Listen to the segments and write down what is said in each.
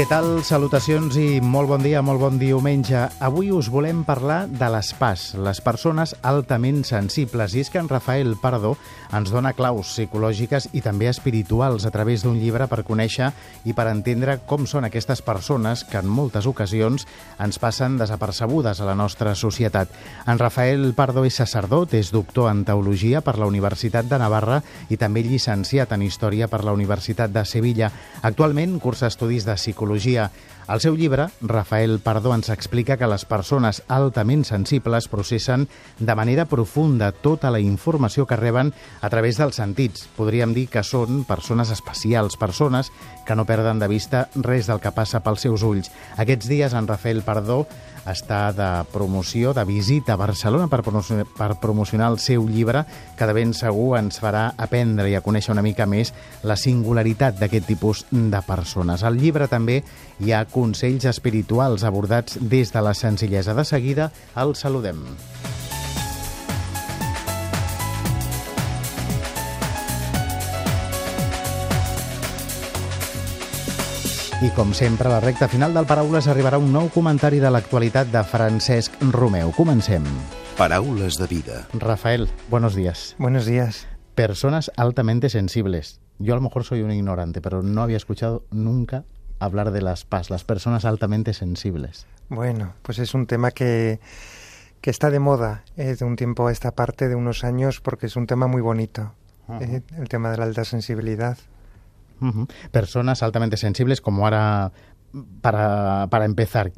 Què tal? Salutacions i molt bon dia, molt bon diumenge. Avui us volem parlar de les PAS, les persones altament sensibles. I és que en Rafael Pardo ens dona claus psicològiques i també espirituals a través d'un llibre per conèixer i per entendre com són aquestes persones que en moltes ocasions ens passen desapercebudes a la nostra societat. En Rafael Pardo és sacerdot, és doctor en teologia per la Universitat de Navarra i també llicenciat en història per la Universitat de Sevilla. Actualment cursa estudis de psicologia psicologia. Al seu llibre, Rafael Pardó ens explica que les persones altament sensibles processen de manera profunda tota la informació que reben a través dels sentits. Podríem dir que són persones especials, persones que no perden de vista res del que passa pels seus ulls. Aquests dies en Rafael Pardó està de promoció, de visita a Barcelona per promocionar, per promocionar el seu llibre, que de ben segur ens farà aprendre i a conèixer una mica més la singularitat d'aquest tipus de persones. Al llibre també hi ha consells espirituals abordats des de la senzillesa. De seguida el saludem. I com sempre, a la recta final del Paraules arribarà un nou comentari de l'actualitat de Francesc Romeu. Comencem. Paraules de vida. Rafael, buenos días. Buenos días. Personas altamente sensibles. Yo a lo mejor soy un ignorante, pero no había escuchado nunca hablar de las PAS, las personas altamente sensibles. Bueno, pues es un tema que, que está de moda eh, de un tiempo a esta parte, de unos años, porque es un tema muy bonito, uh -huh. eh, el tema de la alta sensibilidad. Personas altamente sensibles, como ahora, para, para empezar,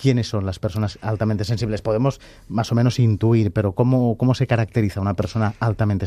¿quiénes son las personas altamente sensibles? Podemos más o menos intuir, pero ¿cómo, cómo se caracteriza una persona altamente